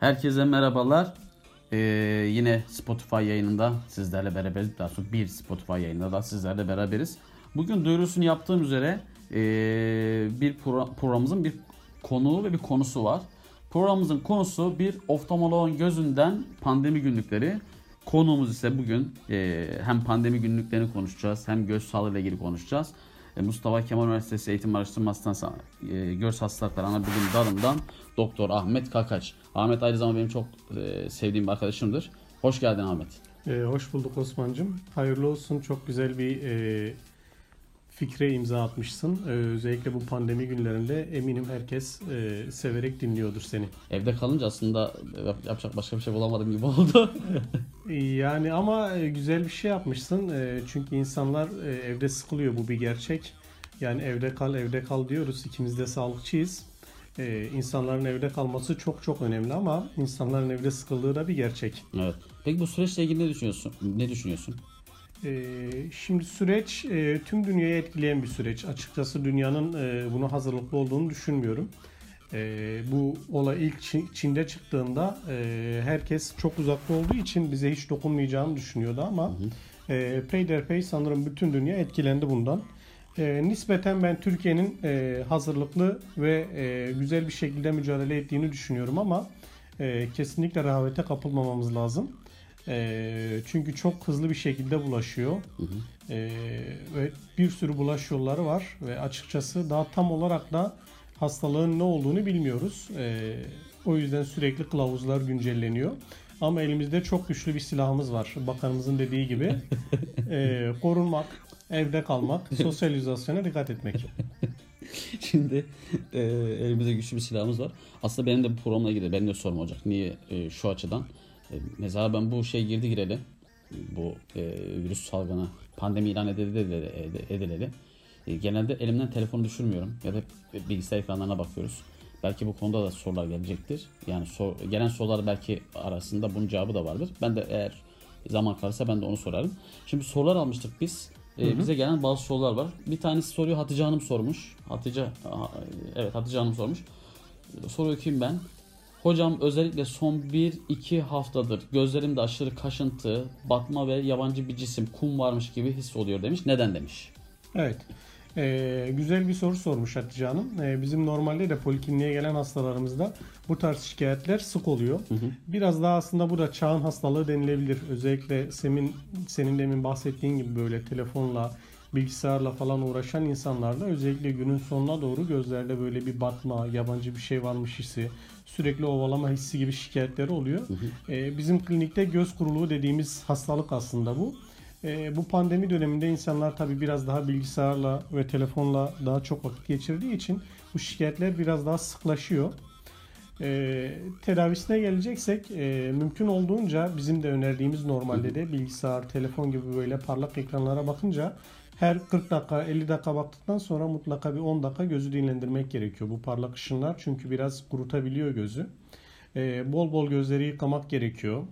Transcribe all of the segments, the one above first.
Herkese merhabalar. Ee, yine Spotify yayınında sizlerle beraberiz. Daha sonra bir Spotify yayınında da sizlerle beraberiz. Bugün duyurusunu yaptığım üzere ee, bir pro- programımızın bir konuğu ve bir konusu var. Programımızın konusu bir oftalmoloğun gözünden pandemi günlükleri. Konuğumuz ise bugün ee, hem pandemi günlüklerini konuşacağız hem göz sağlığı ile ilgili konuşacağız. E, Mustafa Kemal Üniversitesi Eğitim Araştırma Hastanesi e, Göz Hastalıkları Ana Bilim Dalı'ndan Doktor Ahmet Kakaç. Ahmet aynı zamanda benim çok e, sevdiğim bir arkadaşımdır. Hoş geldin Ahmet. Ee, hoş bulduk Osman'cığım. Hayırlı olsun. Çok güzel bir e, fikre imza atmışsın. Ee, özellikle bu pandemi günlerinde eminim herkes e, severek dinliyordur seni. Evde kalınca aslında yap- yapacak başka bir şey bulamadım gibi oldu. Yani ama e, güzel bir şey yapmışsın. E, çünkü insanlar e, evde sıkılıyor. Bu bir gerçek. Yani evde kal, evde kal diyoruz. İkimiz de sağlıkçıyız. E, insanların evde kalması çok çok önemli ama insanların evde sıkıldığı da bir gerçek. evet. Peki bu süreçle ilgili ne düşünüyorsun? Ne düşünüyorsun? Ee, Şimdi süreç e, tüm dünyayı etkileyen bir süreç. Açıkçası dünyanın e, buna hazırlıklı olduğunu düşünmüyorum. E, Bu olay ilk Çin- Çin'de çıktığında herkes çok uzakta olduğu için bize hiç dokunmayacağını düşünüyordu ama peyderpey sanırım bütün dünya etkilendi bundan. Nispeten ben Türkiye'nin hazırlıklı ve güzel bir şekilde mücadele ettiğini düşünüyorum ama kesinlikle rehavete kapılmamamız lazım. E, çünkü çok hızlı bir şekilde bulaşıyor. E, ve bir sürü bulaş yolları var ve açıkçası daha tam olarak da hastalığın ne olduğunu bilmiyoruz. E, o yüzden sürekli kılavuzlar güncelleniyor. Ama elimizde çok güçlü bir silahımız var. Bakanımızın dediği gibi. E, korunmak, evde kalmak, sosyalizasyona dikkat etmek. Şimdi e, elimizde güçlü bir silahımız var. Aslında benim de bu programla ilgili benim de sorum olacak. Niye e, şu açıdan? E, mesela ben bu şey girdi gireli bu e, virüs salgını pandemi ilan edildi edileli, edileli. E, genelde elimden telefonu düşürmüyorum ya da bilgisayar ekranlarına bakıyoruz. Belki bu konuda da sorular gelecektir. Yani sor, gelen sorular belki arasında bunun cevabı da vardır. Ben de eğer zaman kalırsa ben de onu sorarım. Şimdi sorular almıştık biz. Ee, bize gelen bazı sorular var. Bir tanesi soruyu Hatice Hanım sormuş. Hatice evet Hatice Hanım sormuş. Soruyu okuyayım ben. Hocam özellikle son 1-2 haftadır gözlerimde aşırı kaşıntı, batma ve yabancı bir cisim kum varmış gibi his oluyor demiş. Neden demiş. Evet. Ee, güzel bir soru sormuş Hatice Hanım. Ee, bizim normalde de polikliniğe gelen hastalarımızda bu tarz şikayetler sık oluyor. Biraz daha aslında bu da çağın hastalığı denilebilir. Özellikle senin, senin demin bahsettiğin gibi böyle telefonla, bilgisayarla falan uğraşan insanlarda özellikle günün sonuna doğru gözlerde böyle bir batma, yabancı bir şey varmış hissi, sürekli ovalama hissi gibi şikayetleri oluyor. Ee, bizim klinikte göz kuruluğu dediğimiz hastalık aslında bu. Ee, bu pandemi döneminde insanlar tabii biraz daha bilgisayarla ve telefonla daha çok vakit geçirdiği için bu şikayetler biraz daha sıklaşıyor. Ee, tedavisine geleceksek e, mümkün olduğunca bizim de önerdiğimiz normalde de bilgisayar, telefon gibi böyle parlak ekranlara bakınca her 40 dakika 50 dakika baktıktan sonra mutlaka bir 10 dakika gözü dinlendirmek gerekiyor. Bu parlak ışınlar çünkü biraz kurutabiliyor gözü. Ee, bol bol gözleri yıkamak gerekiyor.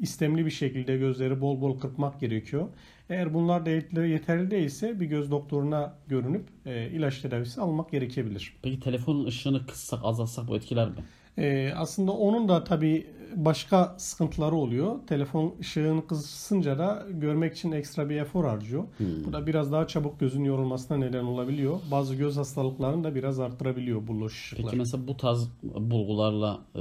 İstemli bir şekilde gözleri bol bol kırpmak gerekiyor. Eğer bunlar da yet- yeterli değilse bir göz doktoruna görünüp e, ilaç tedavisi almak gerekebilir. Peki telefonun ışığını kıssak azaltsak bu etkiler mi? Ee, aslında onun da tabii başka sıkıntıları oluyor. Telefon ışığını kısınca da görmek için ekstra bir efor harcıyor. Bu da biraz daha çabuk gözün yorulmasına neden olabiliyor. Bazı göz hastalıklarını da biraz arttırabiliyor bu loş ışıklar. Peki mesela bu tarz bulgularla e,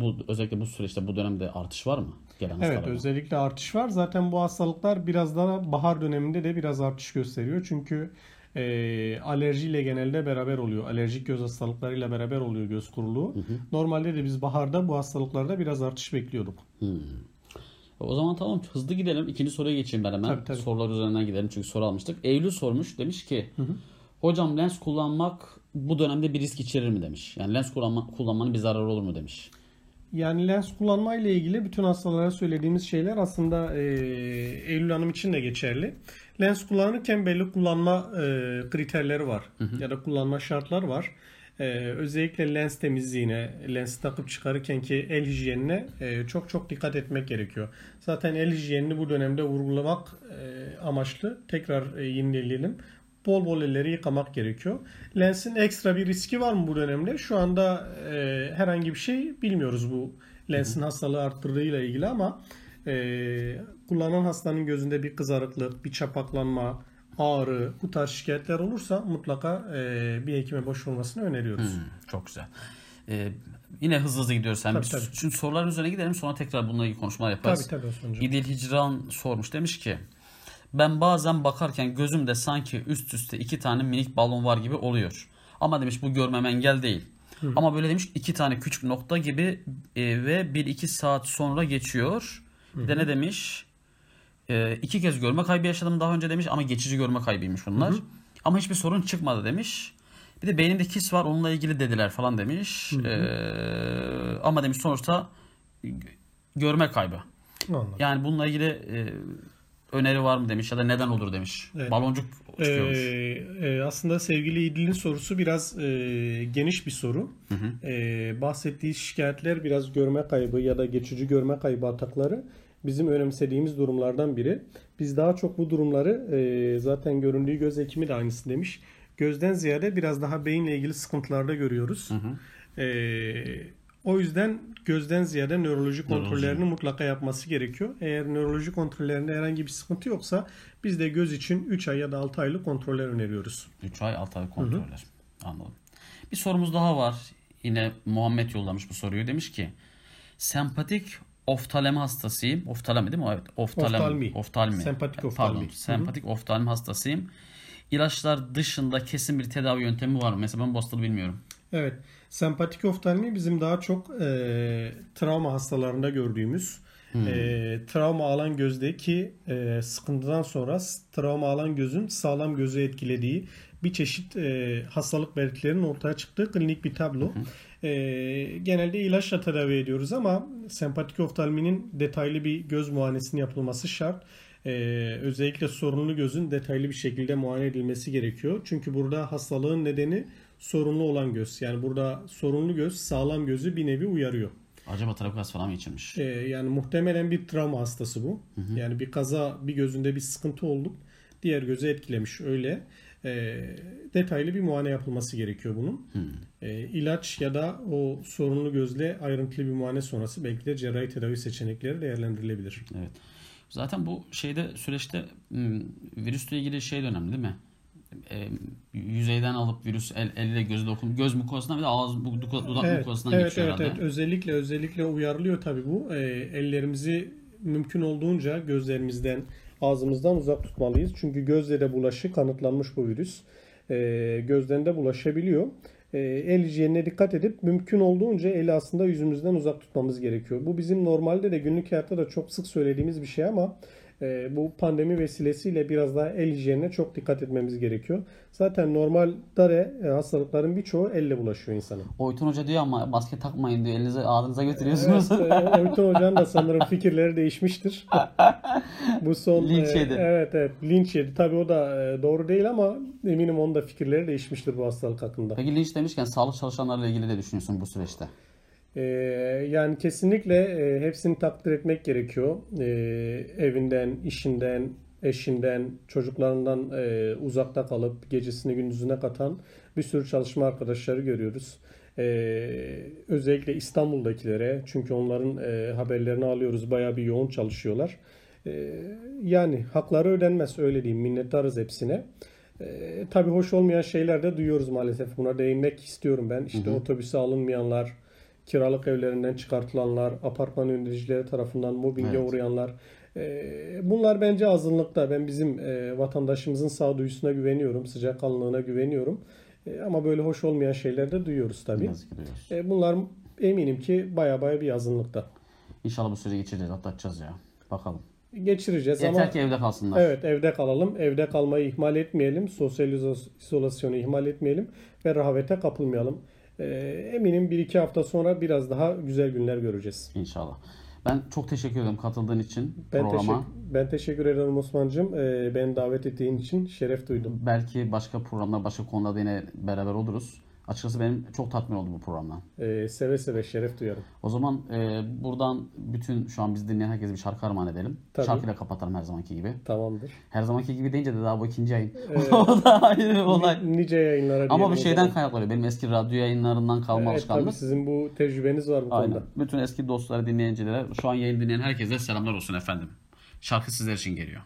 bu özellikle bu süreçte bu dönemde artış var mı? Gelen Evet özellikle artış var. Zaten bu hastalıklar biraz daha bahar döneminde de biraz artış gösteriyor. Çünkü e, alerjiyle genelde beraber oluyor. Alerjik göz hastalıklarıyla beraber oluyor göz kuruluğu. Normalde de biz baharda bu hastalıklarda biraz artış bekliyorduk. O zaman tamam hızlı gidelim. İkinci soruya geçeyim ben hemen. Tabii, tabii. Sorular üzerinden gidelim çünkü soru almıştık. Eylül sormuş. Demiş ki hocam lens kullanmak bu dönemde bir risk içerir mi demiş. Yani lens kullanma, kullanmanın bir zararı olur mu demiş. Yani lens kullanma ile ilgili bütün hastalara söylediğimiz şeyler aslında e, Eylül Hanım için de geçerli. Lens kullanırken belli kullanma e, kriterleri var ya da kullanma şartları var. Ee, özellikle lens temizliğine, lens takıp çıkarırken ki el hijyenine e, çok çok dikkat etmek gerekiyor. Zaten el hijyenini bu dönemde vurgulamak e, amaçlı tekrar e, yineleyelim. Bol bol elleri yıkamak gerekiyor. Lensin ekstra bir riski var mı bu dönemde? Şu anda e, herhangi bir şey bilmiyoruz bu lensin hastalığı arttırdığıyla ilgili ama e, kullanan hastanın gözünde bir kızarıklık, bir çapaklanma, ağrı bu tarz şikayetler olursa mutlaka e, bir hekime başvurmasını öneriyoruz. Hmm, çok güzel. Ee, yine hızlı hızlı gidiyoruz. Sen Tabii, tabii. Şimdi soruların üzerine gidelim sonra tekrar bununla ilgili konuşmalar yaparız. Tabii tabii Osman'cığım. İdil Hicran sormuş. Demiş ki ben bazen bakarken gözümde sanki üst üste iki tane minik balon var gibi oluyor. Ama demiş bu görmem engel değil. Ama böyle demiş iki tane küçük nokta gibi e, ve bir iki saat sonra geçiyor. Bir de ne demiş? E, iki kez görme kaybı yaşadım daha önce demiş ama geçici görme kaybıymış bunlar. Ama hiçbir sorun çıkmadı demiş. Bir de beynimde kis var onunla ilgili dediler falan demiş. E, ama demiş sonuçta görme kaybı. Anladım. Yani bununla ilgili e, öneri var mı demiş ya da neden olur demiş. Evet. Baloncuk çıkıyormuş. Ee, e, aslında sevgili İdil'in sorusu biraz e, geniş bir soru. Ee, bahsettiği şikayetler biraz görme kaybı ya da geçici görme kaybı atakları bizim önemsediğimiz durumlardan biri. Biz daha çok bu durumları e, zaten göründüğü göz hekimi de aynısı demiş. Gözden ziyade biraz daha beyinle ilgili sıkıntılarda görüyoruz. Ee, o yüzden gözden ziyade nöroloji kontrollerini mutlaka yapması gerekiyor. Eğer nöroloji kontrollerinde herhangi bir sıkıntı yoksa biz de göz için 3 ay ya da 6 aylık kontroller öneriyoruz. 3 ay 6 ay kontroller. Anladım. Bir sorumuz daha var. Yine Muhammed yollamış bu soruyu. Demiş ki sempatik oftalemi hastasıyım. Oftalemi değil mi? Evet. Oftalemi. Oftalmi. Oftalmi. Sempatik Pardon. oftalmi. Hı. Sempatik oftalmi hastasıyım. İlaçlar dışında kesin bir tedavi yöntemi var mı? Mesela ben bu hastalığı bilmiyorum. Evet. Sempatik oftalmi bizim daha çok e, travma hastalarında gördüğümüz e, travma alan gözdeki e, sıkıntıdan sonra travma alan gözün sağlam gözü etkilediği bir çeşit e, hastalık belirtilerinin ortaya çıktığı klinik bir tablo. E, genelde ilaçla tedavi ediyoruz ama sempatik oftalminin detaylı bir göz muayenesinin yapılması şart. Ee, özellikle sorunlu gözün detaylı bir şekilde muayene edilmesi gerekiyor. Çünkü burada hastalığın nedeni sorunlu olan göz. Yani burada sorunlu göz sağlam gözü bir nevi uyarıyor. Acaba trapekas falan mı geçirmiş? Ee, yani muhtemelen bir travma hastası bu. Yani bir kaza bir gözünde bir sıkıntı oldu. Diğer gözü etkilemiş öyle. Ee, detaylı bir muayene yapılması gerekiyor bunun. Ee, ilaç ya da o sorunlu gözle ayrıntılı bir muayene sonrası belki de cerrahi tedavi seçenekleri değerlendirilebilir. Evet. Zaten bu şeyde süreçte m, virüsle ilgili şey de önemli değil mi? E, yüzeyden alıp virüs el, elle gözle dokun göz mukozasından bir de ağız bu- dudak, Evet, mukozasından evet, geçiyor evet, herhalde. evet. Özellikle özellikle uyarılıyor tabii bu. Ee, ellerimizi mümkün olduğunca gözlerimizden, ağzımızdan uzak tutmalıyız. Çünkü gözle de bulaşı kanıtlanmış bu virüs. Ee, gözden de bulaşabiliyor. Ee, el hijyenine dikkat edip mümkün olduğunca eli aslında yüzümüzden uzak tutmamız gerekiyor. Bu bizim normalde de günlük hayatta da çok sık söylediğimiz bir şey ama e, bu pandemi vesilesiyle biraz daha el hijyenine çok dikkat etmemiz gerekiyor. Zaten normalde de e, hastalıkların birçoğu elle bulaşıyor insana. Oytun Hoca diyor ama maske takmayın diyor. Elinize ağzınıza götürüyorsunuz. Evet, e, Oytun Hoca'nın da sanırım fikirleri değişmiştir. Bu son Linç e, yedi. Evet evet linç yedi. Tabii o da e, doğru değil ama eminim onun da fikirleri değişmiştir bu hastalık hakkında. Peki linç demişken sağlık çalışanlarıyla ilgili de düşünüyorsun bu süreçte. E, yani kesinlikle e, hepsini takdir etmek gerekiyor. E, evinden, işinden, eşinden, çocuklarından e, uzakta kalıp gecesini gündüzüne katan bir sürü çalışma arkadaşları görüyoruz. E, özellikle İstanbul'dakilere çünkü onların e, haberlerini alıyoruz. Bayağı bir yoğun çalışıyorlar. E, yani hakları ödenmez öyle diyeyim. Minnettarız hepsine. E, tabii hoş olmayan şeyler de duyuyoruz maalesef. Buna değinmek istiyorum ben. İşte otobüse alınmayanlar, kiralık evlerinden çıkartılanlar, apartman yöneticileri tarafından mobbinge Evet. uğrayanlar. E, bunlar bence azınlıkta. Ben bizim e, vatandaşımızın sağduyusuna güveniyorum, sıcakkanlılığına güveniyorum. E, ama böyle hoş olmayan şeyler de duyuyoruz tabii. E, bunlar eminim ki baya baya bir azınlıkta. İnşallah bu süreci geçireceğiz, atlatacağız ya. Bakalım. Geçireceğiz Yeter ama ki evde kalsınlar. evet evde kalalım. Evde kalmayı ihmal etmeyelim. Sosyal izo- izolasyonu ihmal etmeyelim ve rehavete kapılmayalım. E, eminim bir iki hafta sonra biraz daha güzel günler göreceğiz. İnşallah. Ben çok teşekkür ederim katıldığın için Ben programa. teşekkür, ben teşekkür ederim Osman'cığım. E, beni davet ettiğin için şeref duydum. Belki başka programda, başka konularda yine beraber oluruz. Açıkçası benim çok tatmin oldum bu programdan. Ee, seve seve şeref duyarım. O zaman e, buradan bütün şu an bizi dinleyen herkese bir şarkı armağan edelim. Tabii. Şarkıyla kapatalım her zamanki gibi. Tamamdır. Her zamanki gibi deyince de daha bu ikinci yayın. o da ayrı bir olay. Ni- Nice yayınlara Ama o şeyden kaynaklanıyor. Benim eski radyo yayınlarından kalma Evet, alışkanlık. tabii sizin bu tecrübeniz var bu Aynen. konuda. Bütün eski dostlara, dinleyicilere, şu an yayın dinleyen herkese selamlar olsun efendim. Şarkı sizler için geliyor.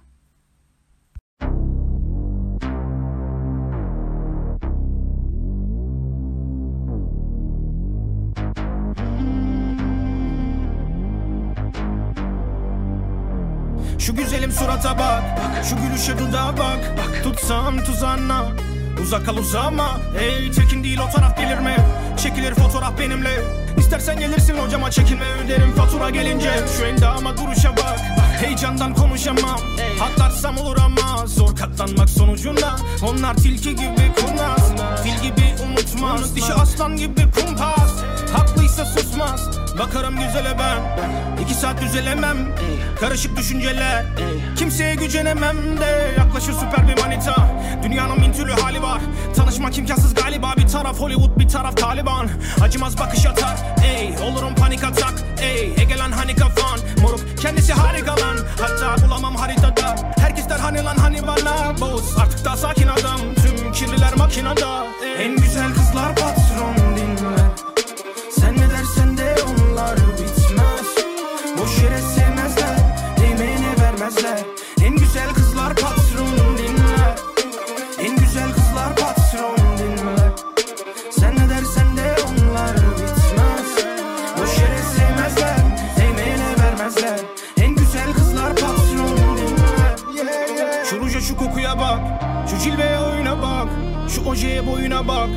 Surata bak. Şu gülüşe dudağa bak. Tutsam tuzağına. Uzak kal uzama. Ey tekin değil o taraf delirme Çekilir fotoğraf benimle. İstersen gelirsin hocama çekinme. Öderim fatura gelince. Şu endama duruşa bak. Heyecandan konuşamam. Atlarsam olur ama Zor katlanmak sonucunda. Onlar tilki gibi kurnaz. Fil gibi unutmaz. Dişi aslan gibi kumpas Haklıysa susmaz. Bakarım güzele ben. İki saat düzelemem. Karışık düşünceler. Kimseye gücenemem de Yaklaşır süper bir manita. Dünyanın bin türlü hali var. Tanışmak imkansız galiba. Bir taraf Hollywood bir taraf Taliban. Acımaz bakış atar. Ey olurum panik atak. Ey Egelan hani kafan. Moruk kendisi harika lan. Hatta bulamam haritada. Herkes der hani lan hani bana. Boz artık daha sakin adam. Tüm kirliler makinada. En güzel kızlar patron kızlar patron dinler En güzel kızlar patron dinler Sen ne dersen de onlar bitmez. Boş yere sevmezler Emeğine vermezler. En güzel kızlar patron dinler Şu ruja şu kokuya bak. Şu cilveye oyuna bak. Şu ojeye boyuna bak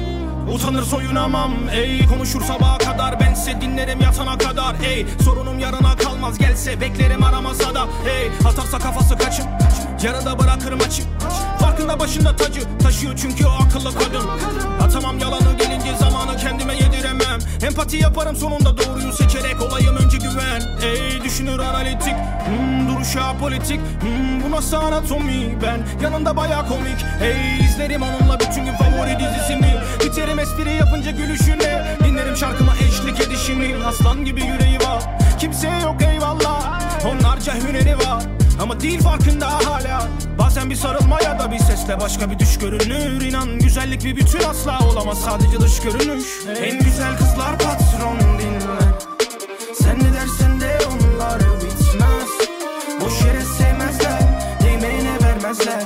Utanır soyunamam ey. Konuşur sabaha kadar bense dinlerim yatana kadar ey. Sorunum yarına kalmaz gelse beklerim aramasa da ey. Atarsa kafası kaçın Yarıda bırakırım açık Farkında başında tacı Taşıyor çünkü o akıllı kadın. Atamam yalanı gelince zamanı kendime yediremem. Empati yaparım sonunda doğruyu seçerek olayım önce güven. Ey düşünür analitik hmm, Duruşu apolitik hmm, Bu nasıl anatomi ben. Yanında baya komik Hey izlerim onunla bütün gün favori dizisini. Biterim espri yapınca gülüşüne Dinlerim şarkıma eşlik edişini. Aslan gibi yüreği var Kimseye yok eyvallah Onlarca hüneri var ama değil farkında hala. Bazen bir sarılma ya da bir sesle başka bir düş görünür İnan güzellik bir bütün asla olamaz. Sadece dış görünüş. Evet. En güzel kızlar patron dinle Sen ne dersen de onlar bitmez. Boş yere sevmezler Değmeyene vermezler.